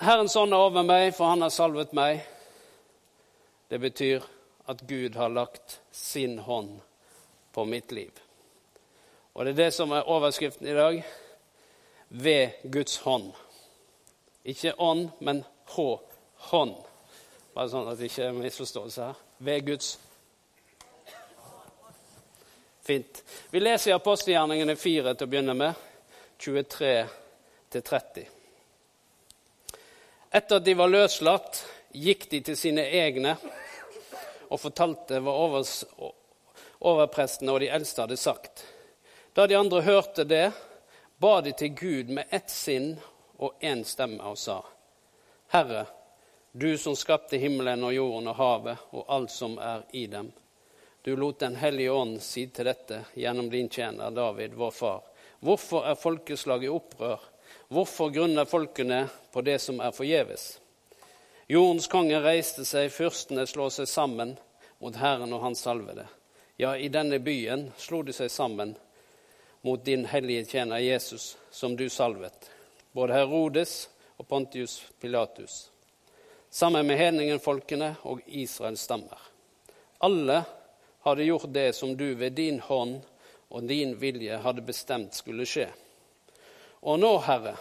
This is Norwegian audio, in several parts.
Herrens ånd er over meg, for han har salvet meg. Det betyr at Gud har lagt sin hånd på mitt liv. Og det er det som er overskriften i dag. Ved Guds hånd. Ikke ånd, men H. Hånd. Bare sånn at det ikke er misforståelse her. Ved Guds Fint. Vi leser i apostelgjerningene 4 til å begynne med, 23 30. Etter at de var løslatt, gikk de til sine egne og fortalte hva overprestene og de eldste hadde sagt. Da de andre hørte det, ba de til Gud med ett sinn og én stemme og sa:" Herre, du som skapte himmelen og jorden og havet og alt som er i dem. Du lot Den hellige ånd si til dette gjennom din tjener David, vår far. Hvorfor er folkeslaget i opprør? Hvorfor grunner folkene på det som er forgjeves? Jordens konge reiste seg, fyrstene slår seg sammen mot Herren og hans salvede. Ja, i denne byen slo de seg sammen mot din hellige tjener Jesus, som du salvet. Både Herodes og Pontius Pilatus sammen med hedningenfolkene og Israels stammer. Alle hadde gjort det som du ved din hånd og din vilje hadde bestemt skulle skje. Og nå, Herre,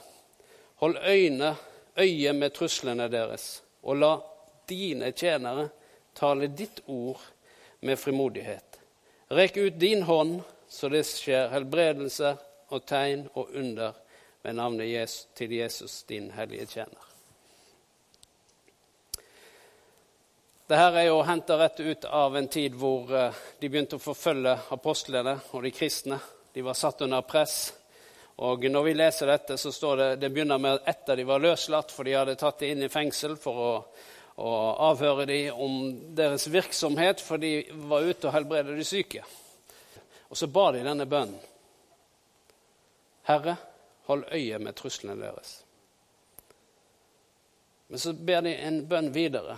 hold øyne, øye med truslene deres, og la dine tjenere tale ditt ord med frimodighet. Rekk ut din hånd, så det skjer helbredelse og tegn og under ved navnet Jesus, til Jesus, din hellige tjener. Dette er jo henta rett ut av en tid hvor eh, de begynte å forfølge apostlene og de kristne. De var satt under press. Og Når vi leser dette, så står det det begynner med etter de var løslatt, for de hadde tatt dem inn i fengsel for å, å avhøre dem om deres virksomhet, for de var ute og helbredet de syke. Og så ba de denne bønnen. Herre, hold øye med truslene deres. Men så ber de en bønn videre.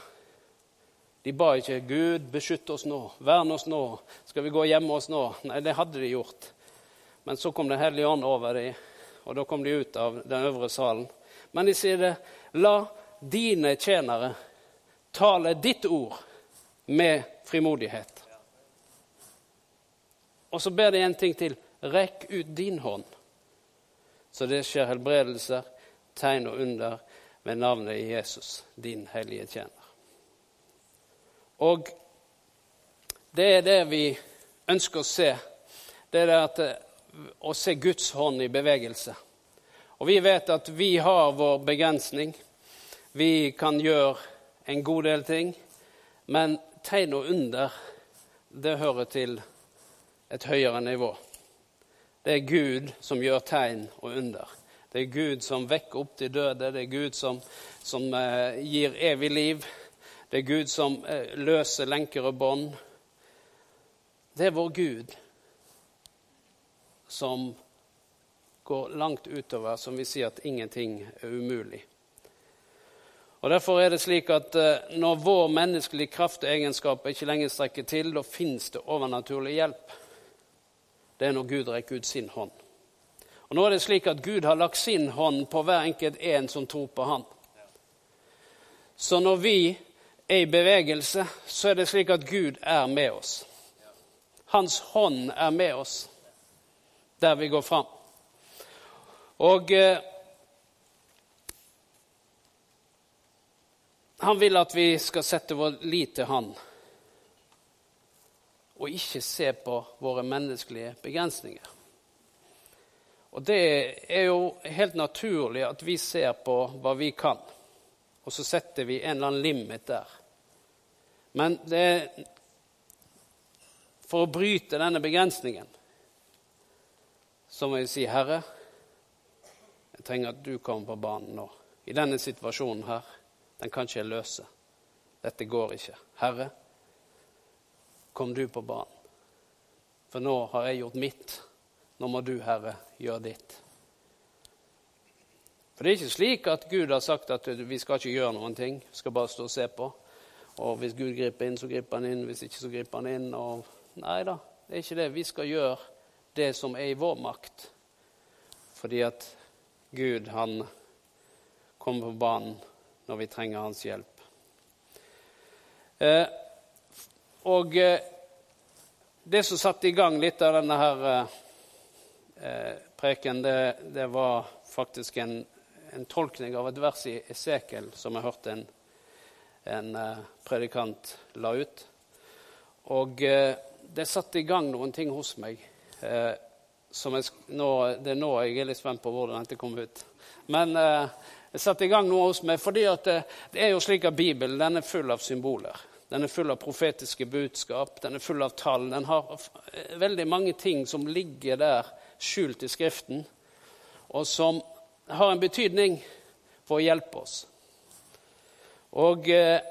De ba ikke 'Gud, beskytt oss nå, vern oss nå, skal vi gå hjemme oss nå?' Nei, det hadde de gjort. Men så kom Den hellige ånd over dem, og da kom de ut av den øvre salen. Men de sier det 'La dine tjenere tale ditt ord med frimodighet'. Og så ber de en ting til. Rekk ut din hånd, så det skjer helbredelser, tegn og under ved navnet i Jesus, din hellige tjener. Og det er det vi ønsker å se. Det er det at, å se Guds hånd i bevegelse. Og vi vet at vi har vår begrensning. Vi kan gjøre en god del ting. Men tegn og under, det hører til et høyere nivå. Det er Gud som gjør tegn og under. Det er Gud som vekker opp de døde. Det er Gud som, som eh, gir evig liv. Det er Gud som eh, løser lenker og bånd. Det er vår Gud som går langt utover, som vi sier at ingenting er umulig. Og Derfor er det slik at eh, når vår menneskelige kraft og egenskaper ikke lenger strekker til, da fins det overnaturlig hjelp. Det er når Gud rekker ut sin hånd. Og Nå er det slik at Gud har lagt sin hånd på hver enkelt en som tror på Han. Så når vi er i bevegelse, så er det slik at Gud er med oss. Hans hånd er med oss der vi går fram. Og eh, han vil at vi skal sette vår lit til han, og ikke se på våre menneskelige begrensninger. Og det er jo helt naturlig at vi ser på hva vi kan, og så setter vi en eller annen limit der. Men det, for å bryte denne begrensningen så må jeg si, Herre, jeg trenger at du kommer på banen nå. I denne situasjonen her. Den kan ikke jeg løse. Dette går ikke. Herre, kom du på banen. For nå har jeg gjort mitt. Nå må du, Herre, gjøre ditt. For det er ikke slik at Gud har sagt at vi skal ikke gjøre noen ting. Vi skal bare stå og se på. Og hvis Gud griper inn, så griper han inn. Hvis ikke, så griper han inn. Og nei da, det er ikke det. Vi skal gjøre det som er i vår makt. Fordi at Gud, han kommer på banen når vi trenger hans hjelp. Eh, og eh, det som satte i gang litt av denne her eh, preken, det, det, var faktisk en, en, tolkning av et vers i Esekel som jeg hørte en, en eh, predikant la ut. Og eh, det satte i gang noen ting hos meg. Eh, jeg, nå, det er nå jeg er litt spent på hvordan dette kom ut. Men eh, jeg satte i gang noe hos meg fordi det, det, er jo slik at Bibelen den er full av symboler. Den er full av profetiske budskap, den er full av tall. Den har veldig mange ting som ligger der skjult i Skriften, og som har en betydning for å hjelpe oss. Og eh,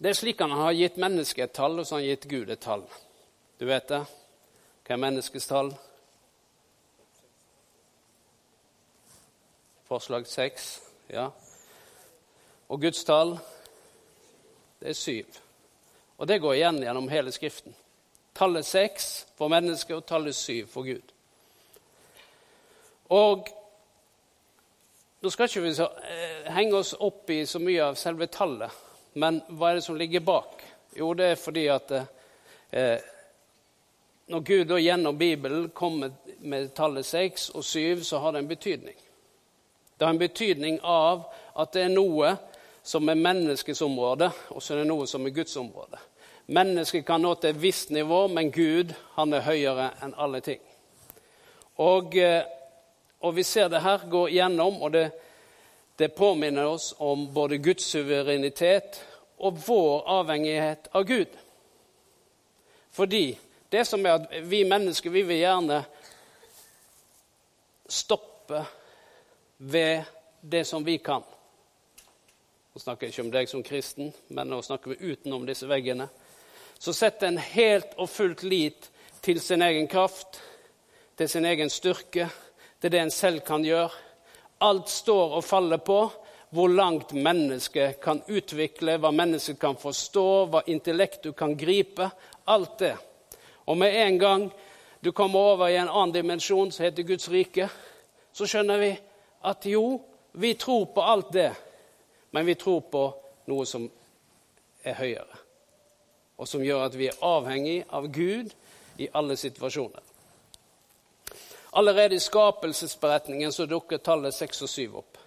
det er slik han har gitt mennesket et tall, og så har han gitt Gud et tall. Du vet det? Hva er menneskets tall? Forslag seks. Ja. Og Guds tall? Det er syv. Og det går igjen gjennom hele Skriften. Tallet seks for mennesket og tallet syv for Gud. Og nå skal ikke vi så, eh, henge oss opp i så mye av selve tallet, men hva er det som ligger bak? Jo, det er fordi at eh, når Gud da gjennom Bibelen kommer med tallet seks og syv, så har det en betydning. Det har en betydning av at det er noe som er menneskets område, og så er det noe som er Guds område. Mennesket kan nå til et visst nivå, men Gud han er høyere enn alle ting. Og, eh, og vi ser det her gå gjennom, og det, det påminner oss om både Guds suverenitet og vår avhengighet av Gud. Fordi det som er at vi mennesker vi vil gjerne stoppe ved det som vi kan. Nå snakker jeg ikke om deg som kristen, men nå snakker vi utenom disse veggene. Så setter en helt og fullt lit til sin egen kraft, til sin egen styrke, til det en selv kan gjøre. Alt står og faller på hvor langt mennesket kan utvikle, hva mennesket kan forstå, hva intellektet kan gripe. Alt det. Og med en gang du kommer over i en annen dimensjon som heter Guds rike, så skjønner vi at jo, vi tror på alt det men vi tror på noe som er høyere, og som gjør at vi er avhengig av Gud i alle situasjoner. Allerede i skapelsesberetningen så dukker tallet seks og syv opp.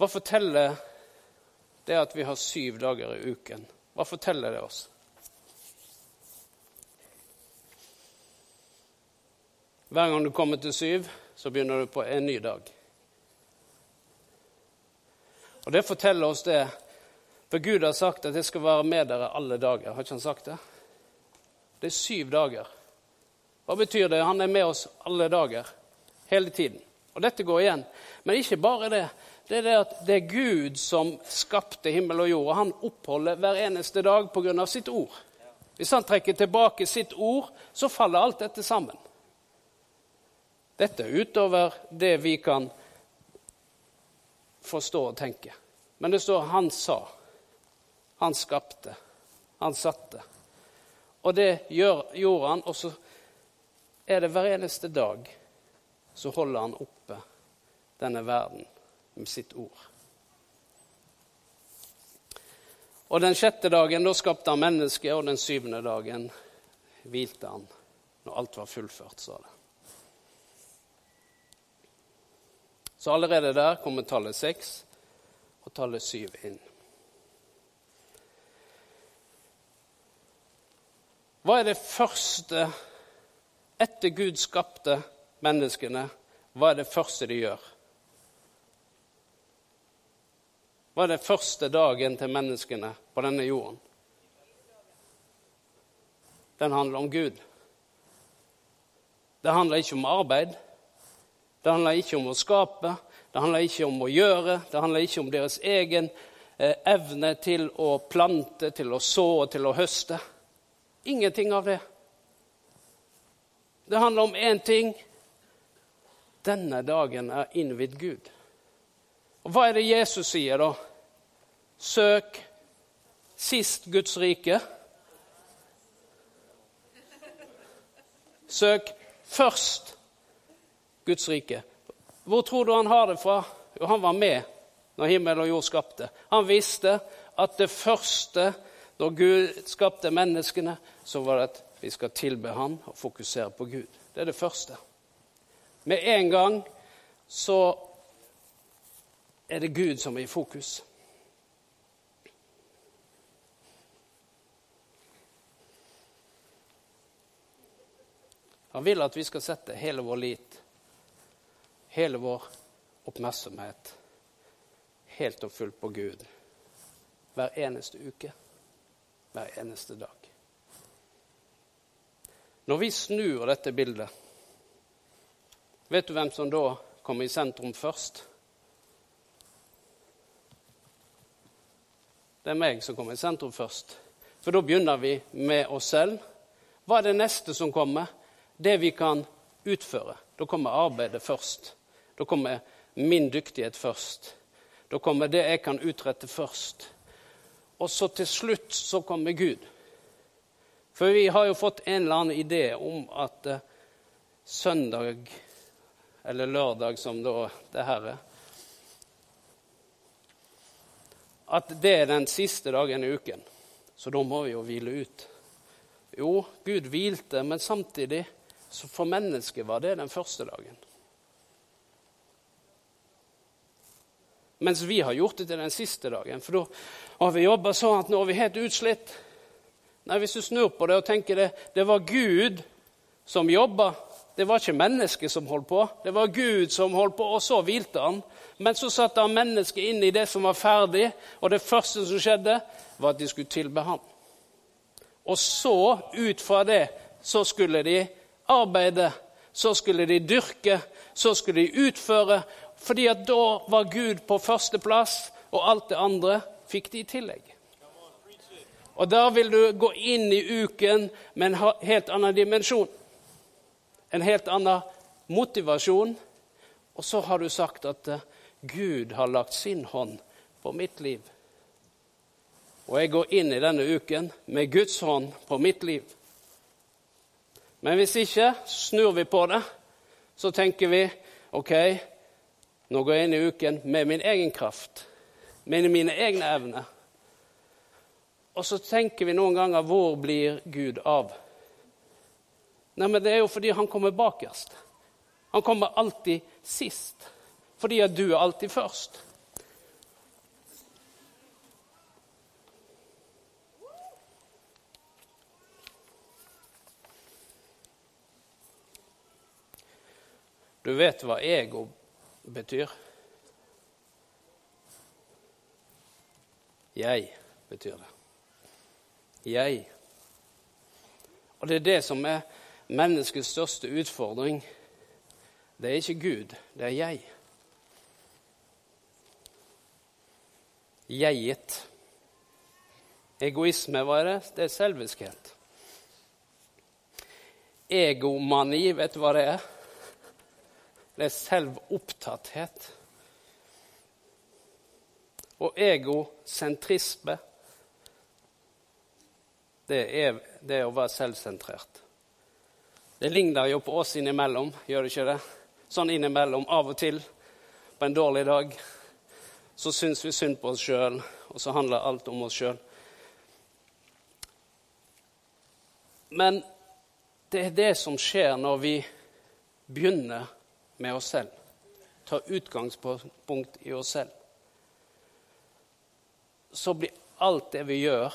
Hva forteller det at vi har syv dager i uken? Hva forteller det oss? Hver gang du kommer til syv, så begynner du på en ny dag. Og Det forteller oss det, for Gud har sagt at 'jeg skal være med dere alle dager. Har ikke han sagt det? Det er syv dager. Hva betyr det? Han er med oss alle dager, hele tiden. Og dette går igjen. Men ikke bare det. Det er det at det er Gud som skapte himmel og jord, og han oppholder hver eneste dag pga. sitt ord. Hvis han trekker tilbake sitt ord, så faller alt dette sammen. Dette er utover det vi kan forstå og tenke. Men det står 'han sa'. Han skapte. Han satte. Og det gjør, gjorde han, og så er det hver eneste dag så holder han oppe denne verden med sitt ord. Og Den sjette dagen da skapte han mennesket, og den syvende dagen hvilte han når alt var fullført, sa det. Så allerede der kommer tallet seks og tallet syv inn. Hva er det første etter Gud skapte menneskene? Hva er det første de gjør? Hva er det første dagen til menneskene på denne jorden? Den handler om Gud. Det handler ikke om arbeid. Det handler ikke om å skape, det handler ikke om å gjøre, det handler ikke om deres egen eh, evne til å plante, til å så og til å høste. Ingenting av det. Det handler om én ting. Denne dagen er innvidd Gud. Og Hva er det Jesus sier, da? Søk sist Guds rike. Søk først Guds rike. Hvor tror du han har det fra? Jo, han var med når himmel og jord skapte. Han visste at det første når Gud skapte menneskene, så var det at vi skal tilbe Han og fokusere på Gud. Det er det første. Med en gang så er det Gud som er i fokus. Han vil at vi skal sette hele vår lit, hele vår oppmerksomhet, helt og fullt på Gud hver eneste uke, hver eneste dag. Når vi snur dette bildet, vet du hvem som da kommer i sentrum først? Det er meg som kommer i sentrum først. For da begynner vi med oss selv. Hva er det neste som kommer? Det vi kan utføre. Da kommer arbeidet først. Da kommer min dyktighet først. Da kommer det jeg kan utrette først. Og så til slutt så kommer Gud. For vi har jo fått en eller annen idé om at uh, søndag, eller lørdag som da det her er At det er den siste dagen i uken. Så da må vi jo hvile ut. Jo, Gud hvilte, men samtidig så for mennesket var det den første dagen. Mens vi har gjort det til den siste dagen. For da har vi jobba sånn at nå er vi helt utslitt. Nei, Hvis du snur på det og tenker det, det var Gud som jobba. Det var ikke mennesket som holdt på. Det var Gud som holdt på, og så hvilte han. Men så satte han mennesket inn i det som var ferdig, og det første som skjedde, var at de skulle tilbe ham. Og så, ut fra det, så skulle de arbeide, så skulle de dyrke, så skulle de utføre, fordi at da var Gud på førsteplass, og alt det andre fikk de i tillegg. Og da vil du gå inn i uken med en helt annen dimensjon. En helt annen motivasjon. Og så har du sagt at uh, Gud har lagt sin hånd på mitt liv. Og jeg går inn i denne uken med Guds hånd på mitt liv. Men hvis ikke, snur vi på det. Så tenker vi OK, nå går jeg inn i uken med min egen kraft, med mine egne evner. Og så tenker vi noen ganger hvor blir Gud av? Nei, men Det er jo fordi han kommer bakerst. Han kommer alltid sist. Fordi at du er alltid først. Du vet hva ego betyr? Jeg betyr det. Jeg. Og det er det som er menneskets største utfordring. Det er ikke Gud, det er jeg. Jeget. Egoisme, hva er det? Det er selviskhet. Egomani, vet du hva det er? Det er selvopptatthet. Og egosentrisme, det er det å være selvsentrert. Det ligner jo på oss innimellom, gjør det ikke det? Sånn innimellom, av og til, på en dårlig dag, så syns vi synd på oss sjøl, og så handler alt om oss sjøl. Men det er det som skjer når vi begynner med oss selv. Tar utgangspunkt i oss selv. Så blir alt det vi gjør,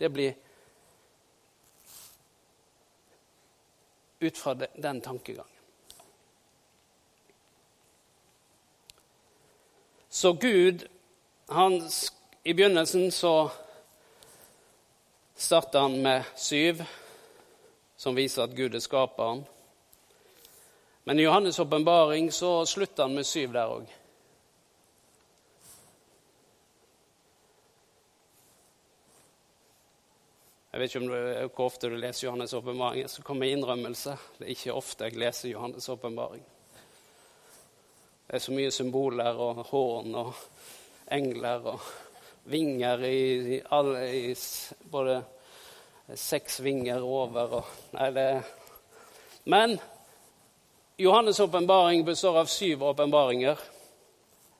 det blir ut fra den tankegangen. Så Gud han, I begynnelsen så starter han med syv, som viser at Gud er skaperen. Men i Johannes' åpenbaring slutter han med syv der òg. Jeg vet ikke om du, hvor ofte du leser Johannes' åpenbaring. Så kommer innrømmelse. Det er ikke ofte jeg leser Johannes' åpenbaring. Det er så mye symboler og horn og engler og vinger i, i, alle, i både seks vinger over og Nei, det Men Johannes' åpenbaring består av syv åpenbaringer.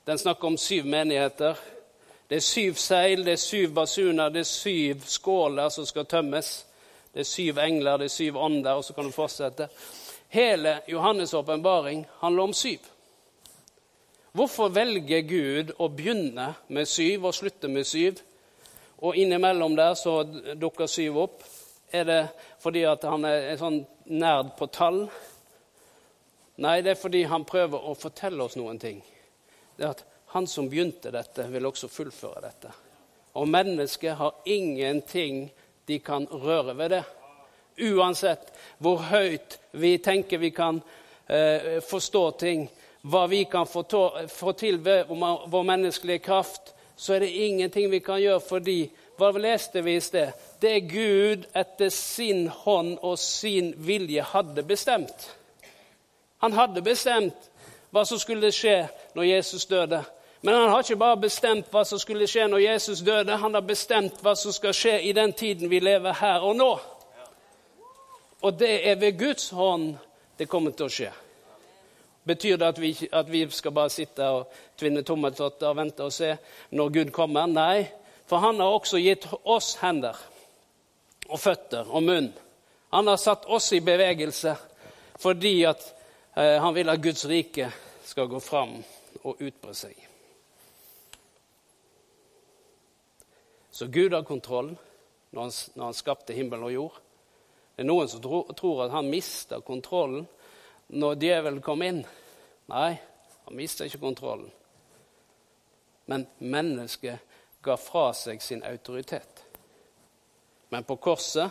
Den snakker om syv menigheter. Det er syv seil, det er syv basuner, det er syv skåler som skal tømmes. Det er syv engler, det er syv ånder, og så kan du fortsette. Hele Johannes' åpenbaring handler om syv. Hvorfor velger Gud å begynne med syv og slutte med syv? Og innimellom der så dukker syv opp. Er det fordi at han er sånn nerd på tall? Nei, det er fordi han prøver å fortelle oss noen ting. Det er at han som begynte dette, vil også fullføre dette. Og mennesket har ingenting de kan røre ved det. Uansett hvor høyt vi tenker vi kan eh, forstå ting, hva vi kan få, to, få til ved vår menneskelige kraft, så er det ingenting vi kan gjøre fordi Hva leste vi i sted? Det Gud etter sin hånd og sin vilje hadde bestemt. Han hadde bestemt hva som skulle skje når Jesus døde. Men han har ikke bare bestemt hva som skulle skje når Jesus døde, han har bestemt hva som skal skje i den tiden vi lever her og nå. Og det er ved Guds hånd det kommer til å skje. Betyr det at vi, at vi skal bare sitte og tvinne tommeltotter og vente og se når Gud kommer? Nei, for han har også gitt oss hender og føtter og munn. Han har satt oss i bevegelse fordi at Eh, han vil at Guds rike skal gå fram og utbre seg. Så Gud har kontroll når han, når han skapte himmel og jord. Det er noen som tro, tror at han mista kontrollen når djevelen kom inn. Nei, han mista ikke kontrollen. Men mennesket ga fra seg sin autoritet. Men på korset,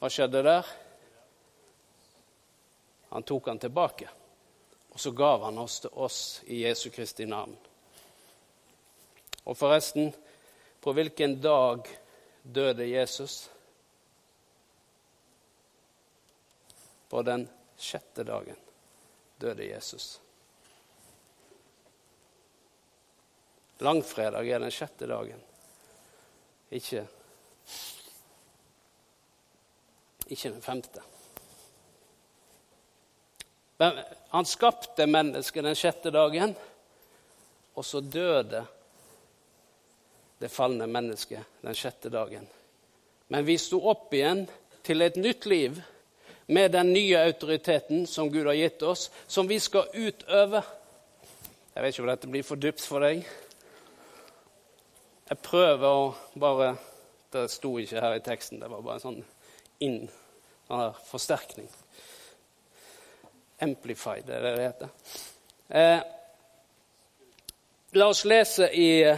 hva skjedde der? Han tok han tilbake, og så gav han oss til oss i Jesu Kristi navn. Og forresten, på hvilken dag døde Jesus? På den sjette dagen døde Jesus. Langfredag er den sjette dagen. Ikke, ikke den femte. Han skapte mennesket den sjette dagen, og så døde det falne mennesket den sjette dagen. Men vi sto opp igjen til et nytt liv med den nye autoriteten som Gud har gitt oss, som vi skal utøve. Jeg vet ikke om dette blir for dypt for deg. Jeg prøver å bare Det sto ikke her i teksten, det var bare en sånn inn, sånn forsterkning. det er det det heter. Eh, la oss lese i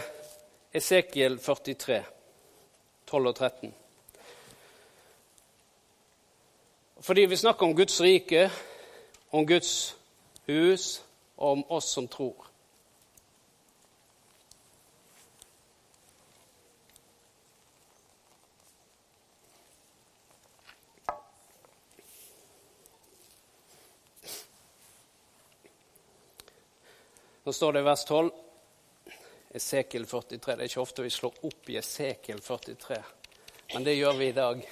Esekiel 43, 12 og 13. Fordi vi snakker om Guds rike, om Guds hus og om oss som tror. Nå står det i vers 12, Esekiel 43. Det er ikke ofte vi slår opp i Esekiel 43, men det gjør vi i dag.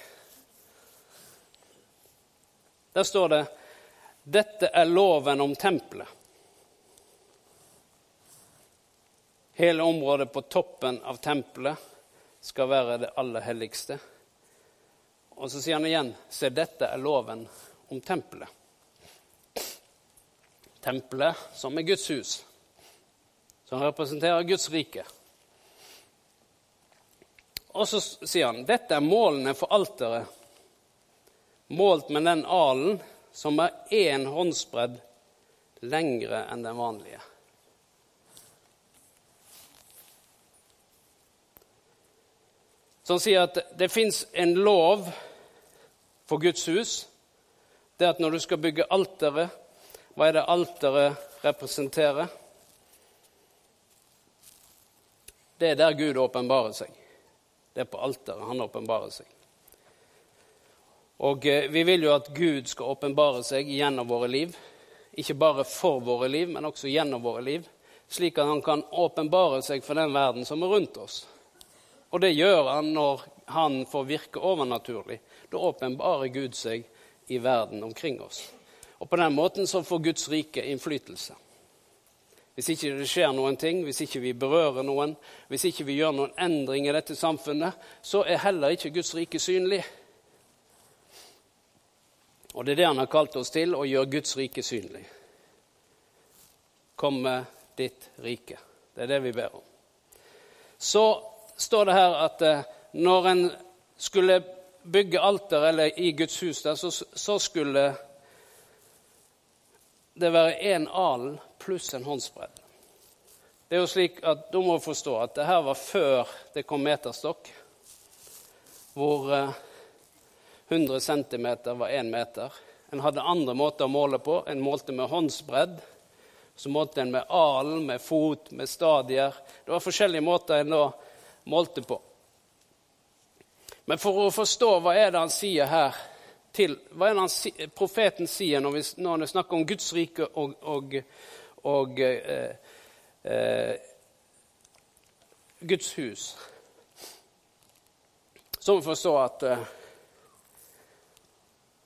Der står det dette er loven om tempelet. Hele området på toppen av tempelet skal være det aller helligste. Og så sier han igjen se, dette er loven om tempelet. Tempelet som er Guds hus som representerer Guds rike. Og så sier han dette er målene for alteret, målt med den alen som er én håndsbredd lengre enn den vanlige. Så han sier at det fins en lov for Guds hus. Det at når du skal bygge alteret, hva er det alteret representerer? Det er der Gud åpenbarer seg. Det er på alteret han åpenbarer seg. Og eh, Vi vil jo at Gud skal åpenbare seg gjennom våre liv. Ikke bare for våre liv, men også gjennom våre liv. Slik at han kan åpenbare seg for den verden som er rundt oss. Og det gjør han når han får virke overnaturlig. Da åpenbarer Gud seg i verden omkring oss. Og på den måten så får Guds rike innflytelse. Hvis ikke det skjer noen ting, hvis ikke vi berører noen, hvis ikke vi gjør noen endring i dette samfunnet, så er heller ikke Guds rike synlig. Og det er det han har kalt oss til, å gjøre Guds rike synlig. Komme ditt rike. Det er det vi ber om. Så står det her at eh, når en skulle bygge alter eller i Guds hus, der, så, så skulle det være én alen pluss en håndsbredd. Det er jo slik at Du må forstå at det her var før det kom meterstokk, hvor 100 eh, cm var én meter. En hadde andre måter å måle på. En målte med håndsbredd. Så målte en med alen, med fot, med stadier. Det var forskjellige måter en da målte på. Men for å forstå hva er det han sier her til, Hva er det han, profeten sier når, vi, når han snakker om Guds rike og, og, og eh, eh, Guds hus, så må vi forstå at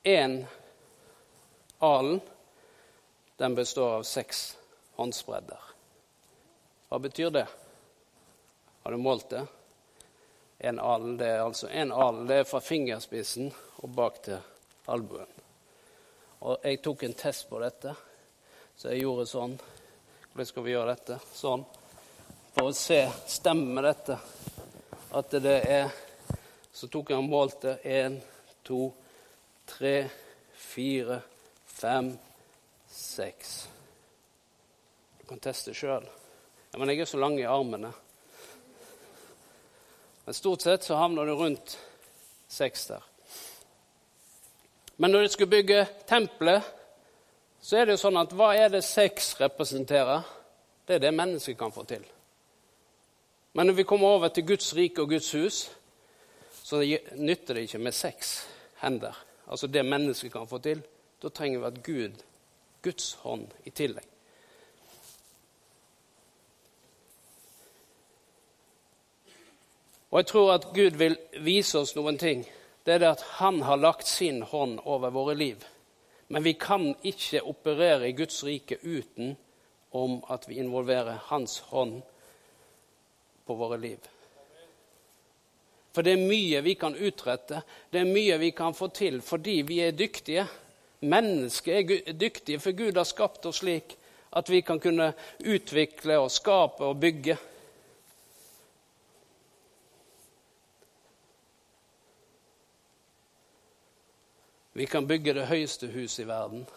én eh, alen den består av seks håndsbredder. Hva betyr det? Har du målt det? En alen, det er altså en alen, det er fra fingerspissen og bak til albuen. Og jeg tok en test på dette, så jeg gjorde sånn. Hvordan skal vi gjøre dette? Sånn. For å se stemmer dette. At det er Så tok jeg og målte. Én, to, tre, fire, fem, seks. Du kan teste sjøl. Ja, men jeg er så lang i armene. Men stort sett så havner du rundt seks der. Men når de skulle bygge tempelet så er det jo sånn at hva er det sex representerer? Det er det mennesket kan få til. Men når vi kommer over til Guds rike og Guds hus, så nytter det ikke med seks hender. Altså det mennesket kan få til. Da trenger vi at Gud, Guds hånd, i tillegg. Og jeg tror at Gud vil vise oss noen ting. Det er det at Han har lagt sin hånd over våre liv. Men vi kan ikke operere i Guds rike uten om at vi involverer Hans hånd på våre liv. For det er mye vi kan utrette, det er mye vi kan få til fordi vi er dyktige. Mennesket er dyktige, for Gud har skapt oss slik at vi kan kunne utvikle og skape og bygge. Vi kan bygge det høyeste huset i verden.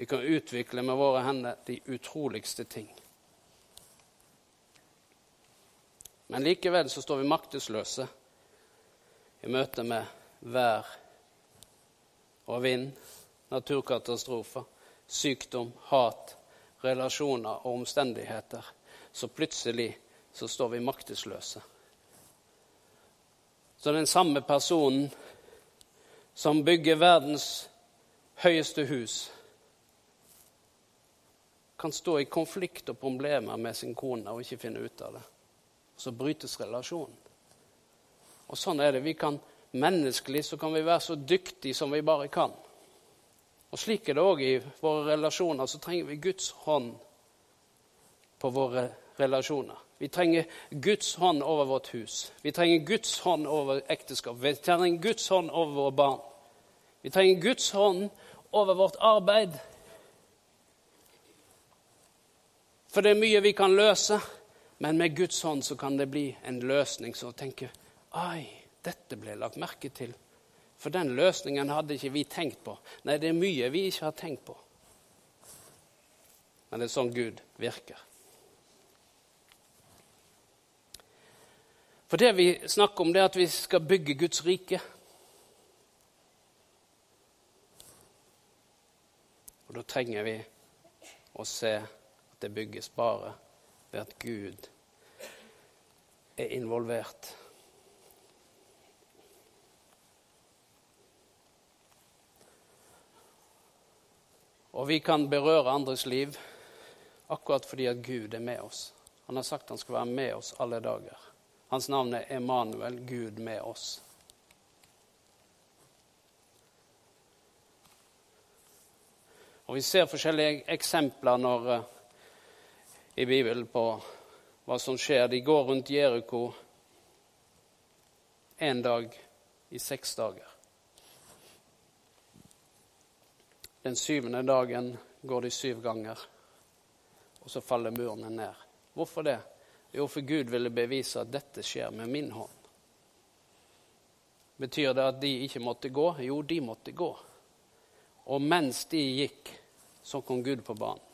Vi kan utvikle med våre hender de utroligste ting. Men likevel så står vi maktesløse i møte med vær og vind, naturkatastrofer, sykdom, hat, relasjoner og omstendigheter. Så plutselig så står vi maktesløse. Så den samme personen som bygger verdens høyeste hus, kan stå i konflikt og problemer med sin kone og ikke finne ut av det. Så brytes relasjonen. Og sånn er det. Vi kan, Menneskelig så kan vi være så dyktige som vi bare kan. Og slik er det òg i våre relasjoner. Så trenger vi Guds hånd på våre relasjoner. Vi trenger Guds hånd over vårt hus. Vi trenger Guds hånd over ekteskap. Vi trenger Guds hånd over våre barn. Vi trenger Guds hånd over vårt arbeid. For det er mye vi kan løse, men med Guds hånd så kan det bli en løsning som tenker Ai, dette ble lagt merke til. For den løsningen hadde ikke vi tenkt på. Nei, det er mye vi ikke har tenkt på. Men det er sånn Gud virker. For det vi snakker om, det er at vi skal bygge Guds rike. Og da trenger vi å se at det bygges bare ved at Gud er involvert. Og vi kan berøre andres liv akkurat fordi at Gud er med oss. Han har sagt han skal være med oss alle dager. Hans navn er Emanuel, Gud med oss. Og Vi ser forskjellige eksempler når, uh, i Bibelen på hva som skjer. De går rundt Jeriko én dag i seks dager. Den syvende dagen går de syv ganger, og så faller murene ned. Hvorfor det? Jo, for Gud ville bevise at dette skjer med min hånd. Betyr det at de ikke måtte gå? Jo, de måtte gå. Og mens de gikk, så kom Gud på banen.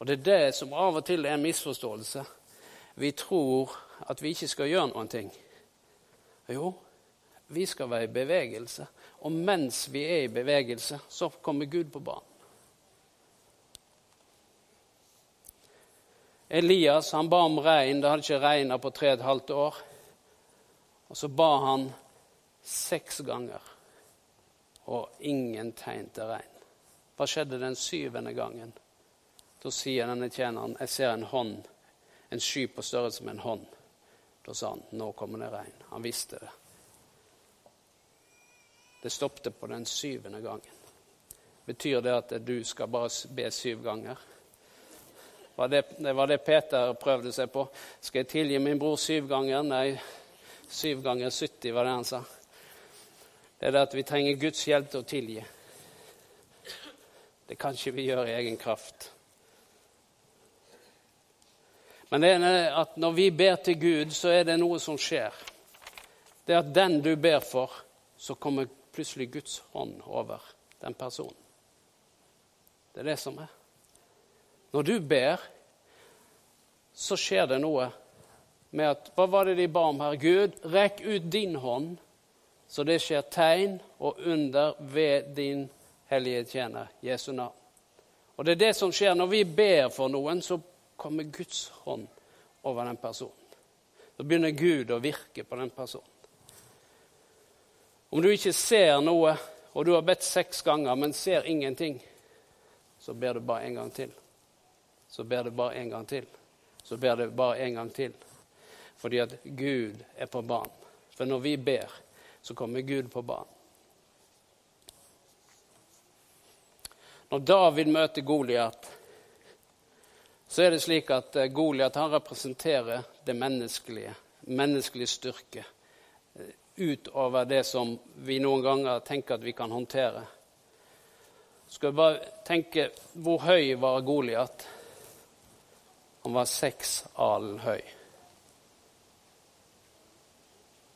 Og det er det som av og til er en misforståelse. Vi tror at vi ikke skal gjøre noen ting. Jo, vi skal være i bevegelse. Og mens vi er i bevegelse, så kommer Gud på banen. Elias han ba om regn. Det hadde ikke regna på tre og et halvt år. Og så ba han seks ganger, og ingen tegn til regn. Hva skjedde den syvende gangen? Da sier denne tjeneren jeg ser en hånd, en sky på størrelse med en hånd. Da sa han nå kommer det regn. Han visste det. Det stoppet på den syvende gangen. Betyr det at du skal bare be syv ganger? Var det, det var det Peter prøvde seg på. Skal jeg tilgi min bror syv ganger? Nei, syv ganger 70 var det han sa. Det er det at vi trenger Guds hjelp til å tilgi. Det kan ikke vi gjøre i egen kraft. Men det er at når vi ber til Gud, så er det noe som skjer. Det er at den du ber for, så kommer plutselig Guds hånd over den personen. Det er det som er. Når du ber, så skjer det noe med at Hva var det de ba om her? Gud, rekk ut din hånd, så det skjer tegn og under ved din hellige tjener, Jesu navn. Og det er det som skjer når vi ber for noen, så kommer Guds hånd over den personen. Da begynner Gud å virke på den personen. Om du ikke ser noe, og du har bedt seks ganger, men ser ingenting, så ber du bare en gang til. Så ber du bare en gang til. Så ber du bare en gang til. Fordi at Gud er på banen. For når vi ber, så kommer Gud på banen. Når David møter Goliat, så er det slik at eh, Goliat representerer det menneskelige, menneskelig styrke, eh, utover det som vi noen ganger tenker at vi kan håndtere. Skal vi bare tenke hvor høy var Goliat? Han var seks alen høy.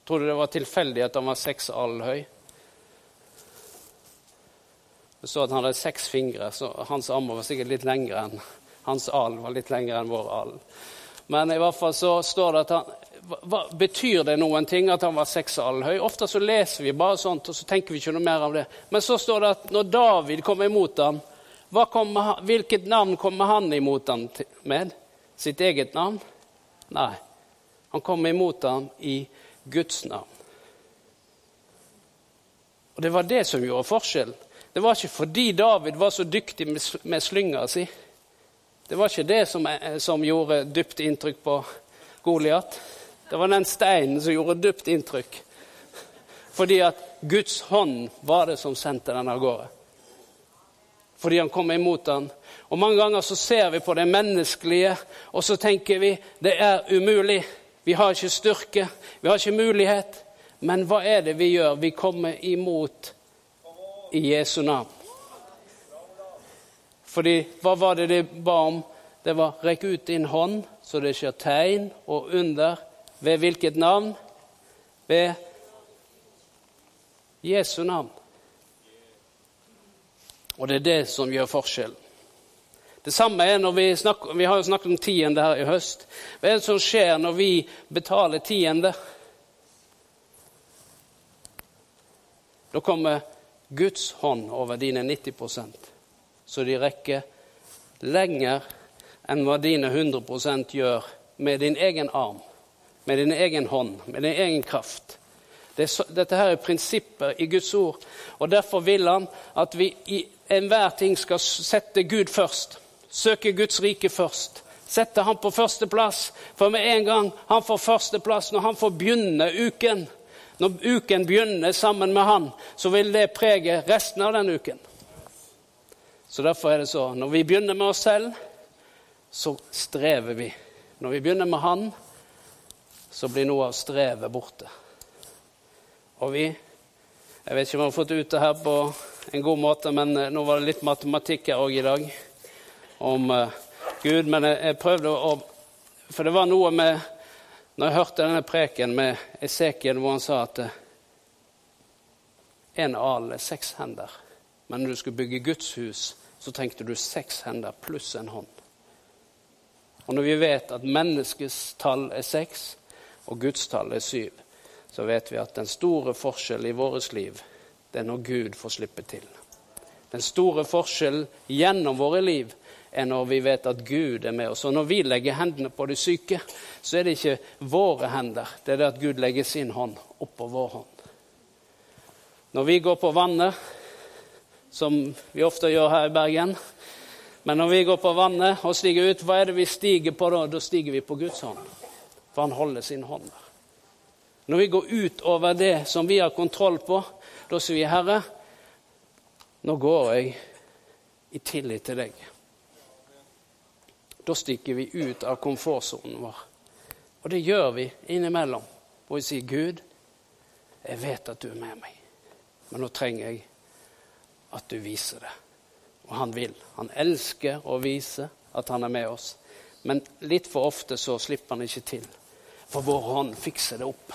Tror du det var tilfeldig at han var seks alen høy? Det står at han hadde seks fingre, så hans armer var sikkert litt lengre enn hans alen var litt lengre enn vår alen. Men i hvert fall så står det at han hva, Betyr det noen ting at han var seks alen høy? Ofte så leser vi bare sånt, og så tenker vi ikke noe mer av det. Men så står det at når David kommer imot ham, kom, hvilket navn kommer han imot ham med? Sitt eget navn? Nei. Han kom imot ham i Guds navn. Og Det var det som gjorde forskjellen. Det var ikke fordi David var så dyktig med slynga si. Det var ikke det som, eh, som gjorde dypt inntrykk på Goliat. Det var den steinen som gjorde dypt inntrykk. Fordi at Guds hånd var det som sendte den av gårde. Fordi han kom imot den. Og Mange ganger så ser vi på det menneskelige, og så tenker vi det er umulig. Vi har ikke styrke, vi har ikke mulighet. Men hva er det vi gjør? Vi kommer imot i Jesu navn. Fordi hva var det de ba om? Det var 'rekk ut din hånd, så det skjer tegn og under'. Ved hvilket navn? Ved Jesu navn. Og det er det som gjør forskjell. Det samme er når vi snakker, vi har jo snakket om tiende her i høst. Hva er det som skjer når vi betaler tiende? Da kommer Guds hånd over dine 90% så de rekker lenger enn hva dine 100% gjør med din egen arm, med din egen hånd, med din egen kraft. Dette her er prinsipper i Guds ord, og derfor vil han at vi i enhver ting skal sette Gud først. Søke Guds rike først. Sette ham på førsteplass. For med en gang han får førsteplass, når han får begynne uken, når uken begynner sammen med han, så vil det prege resten av den uken Så derfor er det så når vi begynner med oss selv, så strever vi. Når vi begynner med Han, så blir noe av strevet borte. Og vi Jeg vet ikke om jeg har fått ut det her på en god måte, men eh, nå var det litt matematikk her òg i dag om uh, Gud. Men jeg, prøvde å For det var noe med Når jeg hørte denne preken med Esekiel, hvor han sa at uh, en al er seks hender. Men når du skulle bygge Guds hus, så trengte du seks hender pluss en hånd. Og når vi vet at menneskets tall er seks, og Guds tall er syv, så vet vi at den store forskjellen i vårt liv, det er når Gud får slippe til. Den store forskjellen gjennom våre liv er når vi vet at Gud er med oss. Og når vi legger hendene på de syke, så er det ikke våre hender. Det er det at Gud legger sin hånd oppå vår hånd. Når vi går på vannet, som vi ofte gjør her i Bergen Men når vi går på vannet og stiger ut, hva er det vi stiger på da? Da stiger vi på Guds hånd. For han holder sin hånd der. Når vi går ut over det som vi har kontroll på, da sier vi, 'Herre, nå går jeg i tillit til deg'. Da stikker vi ut av komfortsonen vår. Og det gjør vi innimellom. Og vi sier, 'Gud, jeg vet at du er med meg'. Men nå trenger jeg at du viser det. Og han vil. Han elsker å vise at han er med oss. Men litt for ofte så slipper han ikke til. For vår hånd fikser det opp.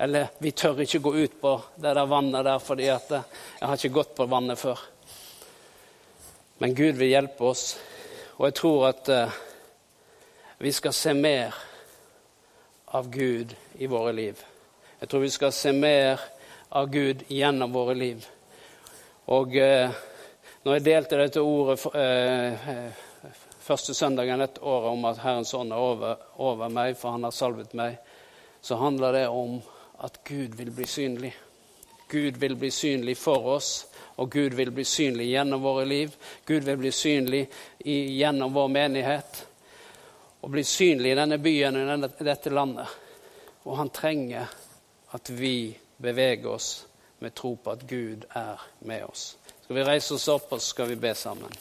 Eller vi tør ikke gå ut på det der vannet der fordi at eh, jeg har ikke gått på vannet før. Men Gud vil hjelpe oss, og jeg tror at uh, vi skal se mer av Gud i våre liv. Jeg tror vi skal se mer av Gud gjennom våre liv. Og eh, når jeg delte dette ordet eh, eh, første søndagen dette året om at Herrens ånd er over, over, meg, for han har salvet meg, så handler det om at Gud vil bli synlig. Gud vil bli synlig for oss, og Gud vil bli synlig gjennom våre liv. Gud vil bli synlig i, gjennom vår menighet, og bli synlig i denne byen og i dette landet. Og han trenger at vi beveger oss med tro på at Gud er med oss. Skal vi reise oss opp, og så skal vi be sammen.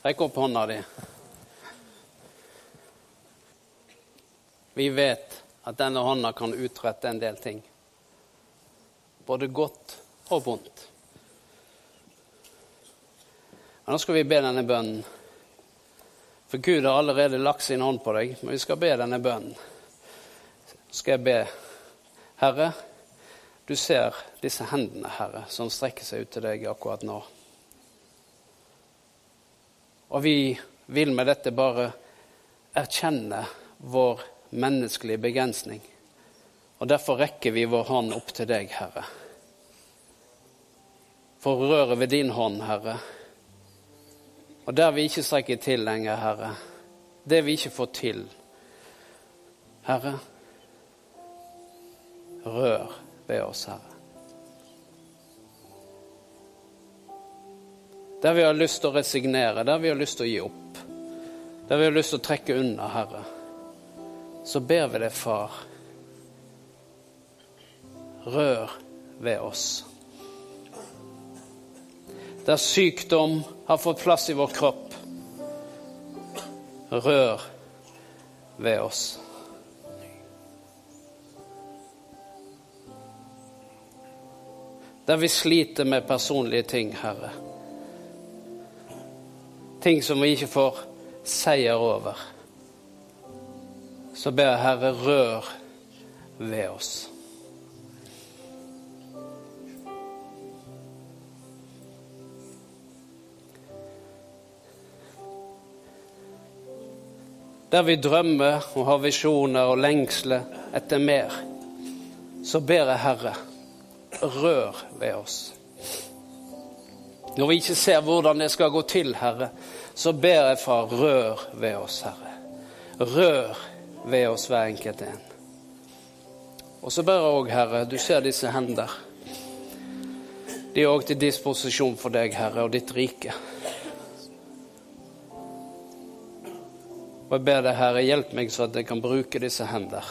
Rekk opp hånda di. Vi vet at denne hånda kan utrette en del ting. Både godt og vondt. nå skal vi be denne bønnen. For Gud har allerede lagt sin hånd på deg, men vi skal be denne bønnen. Så skal jeg be, Herre, du ser disse hendene, Herre, som strekker seg ut til deg akkurat nå. Og vi vil med dette bare erkjenne vår menneskelige begrensning. Og derfor rekker vi vår hånd opp til deg, Herre. For røret ved din hånd, Herre, og der vi ikke strekker til lenger, Herre, det vi ikke får til, Herre, rør ved oss, Herre. Der vi har lyst til å resignere, der vi har lyst til å gi opp, der vi har lyst til å trekke unna, Herre, så ber vi deg, Far, rør ved oss der sykdom har fått plass i vår kropp. Rør ved oss. Der vi sliter med personlige ting, Herre. Ting som vi ikke får seier over. Så ber jeg Herre, rør ved oss. der vi drømmer og har visjoner og lengsler etter mer, så ber jeg Herre, rør ved oss. Når vi ikke ser hvordan det skal gå til, Herre, så ber jeg Far, rør ved oss, Herre. Rør ved oss hver enkelt en. Og så ber jeg òg, Herre, du ser disse hender. De er òg til disposisjon for deg, Herre, og ditt rike. Og jeg ber deg, Herre, hjelp meg så at jeg kan bruke disse hender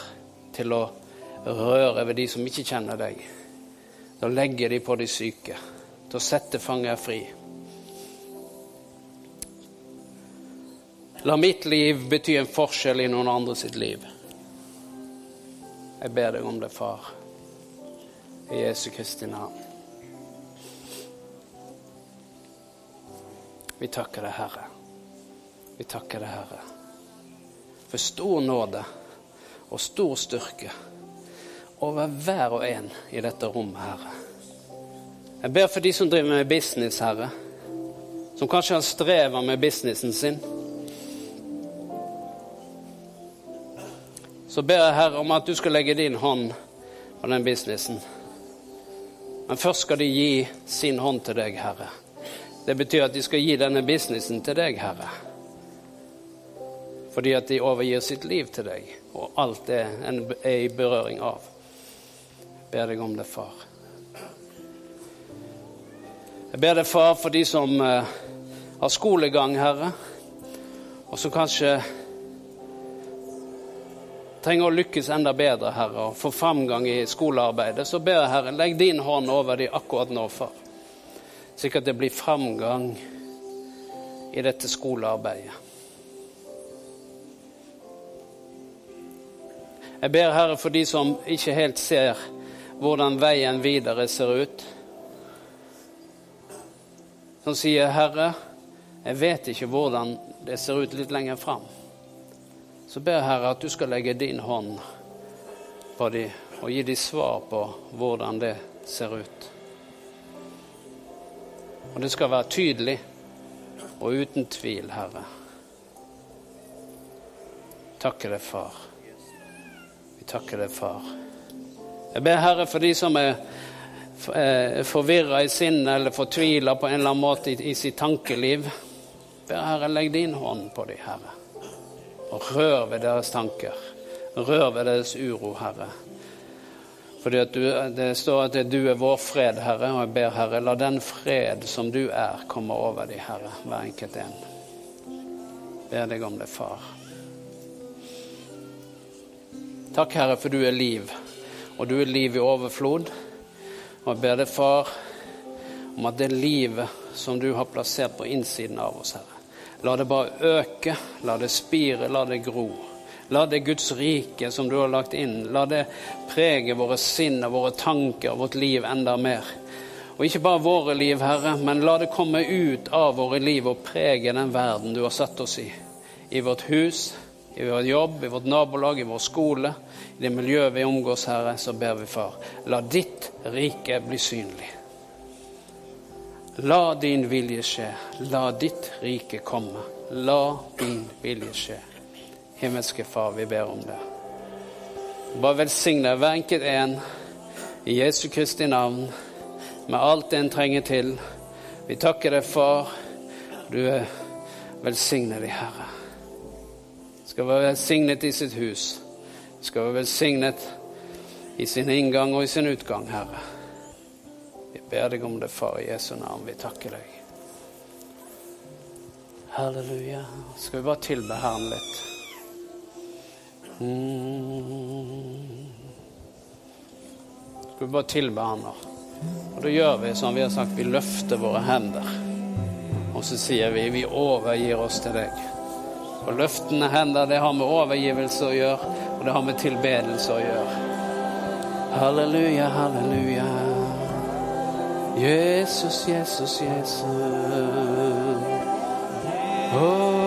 til å røre ved de som ikke kjenner deg. Til å legge de på de syke. Til å sette fanger fri. La mitt liv bety en forskjell i noen andre sitt liv. Jeg ber deg om det, far. I Jesu Kristi navn. Vi takker deg, Herre. Vi takker deg, Herre, for stor nåde og stor styrke over hver og en i dette rommet, Herre. Jeg ber for de som driver med business, Herre, som kanskje har strevet med businessen sin. Så ber jeg, Herre, om at du skal legge din hånd på den businessen. Men først skal de gi sin hånd til deg, Herre. Det betyr at de skal gi denne businessen til deg, Herre. Fordi at de overgir sitt liv til deg, og alt det en er i berøring av. Jeg ber deg om det, far. Jeg ber deg, far, for de som uh, har skolegang, Herre, og som kanskje trenger å lykkes enda bedre, Herre, og få framgang i skolearbeidet, så ber jeg, Herre, legg din hånd over dem akkurat nå, far. Slik at det blir framgang i dette skolearbeidet. Jeg ber, Herre, for de som ikke helt ser hvordan veien videre ser ut. Som sier, 'Herre, jeg vet ikke hvordan det ser ut litt lenger fram' så ber jeg Herre at du skal legge din hånd på dem og gi dem svar på hvordan det ser ut. Og det skal være tydelig og uten tvil, Herre. Takker deg, far. Vi takker deg, far. Jeg ber Herre for de som er forvirra i sinnet eller fortvila på en eller annen måte i sitt tankeliv. Ber Herre, legg din hånd på dem, Herre. Rør ved deres tanker. Rør ved deres uro, Herre. Fordi du, Det står at du er vår fred, Herre, og jeg ber, Herre, la den fred som du er, komme over de, Herre, hver enkelt en. Ber deg om det, Far. Takk, Herre, for du er liv, og du er liv i overflod. Og jeg ber deg, Far, om at det livet som du har plassert på innsiden av oss, Herre, La det bare øke, la det spire, la det gro. La det Guds rike som du har lagt inn, la det prege våre sinn og våre tanker vårt liv enda mer. Og ikke bare våre liv, Herre, men la det komme ut av våre liv og prege den verden du har satt oss i. I vårt hus, i vår jobb, i vårt nabolag, i vår skole, i det miljøet vi omgås, Herre, så ber vi, Far, la ditt rike bli synlig. La din vilje skje. La ditt rike komme. La din vilje skje. Himmelske Far, vi ber om det. Bare velsigne hver enkelt en i Jesu Kristi navn med alt en trenger til. Vi takker deg, Far. Du er velsignet Herre. Skal være velsignet i sitt hus. Skal være velsignet i sin inngang og i sin utgang, Herre ber deg om det, far, i Jesu navn. Vi takker deg. Halleluja. Skal vi bare tilbe Herren litt? Mm. Skal vi bare tilbe Han nå? Og da gjør vi som vi har sagt, vi løfter våre hender. Og så sier vi vi overgir oss til deg. Og løftende hender, det har med overgivelse å gjøre, og det har med tilbedelse å gjøre. Halleluja, halleluja. Jesus, Jesus, Jesus. Oh.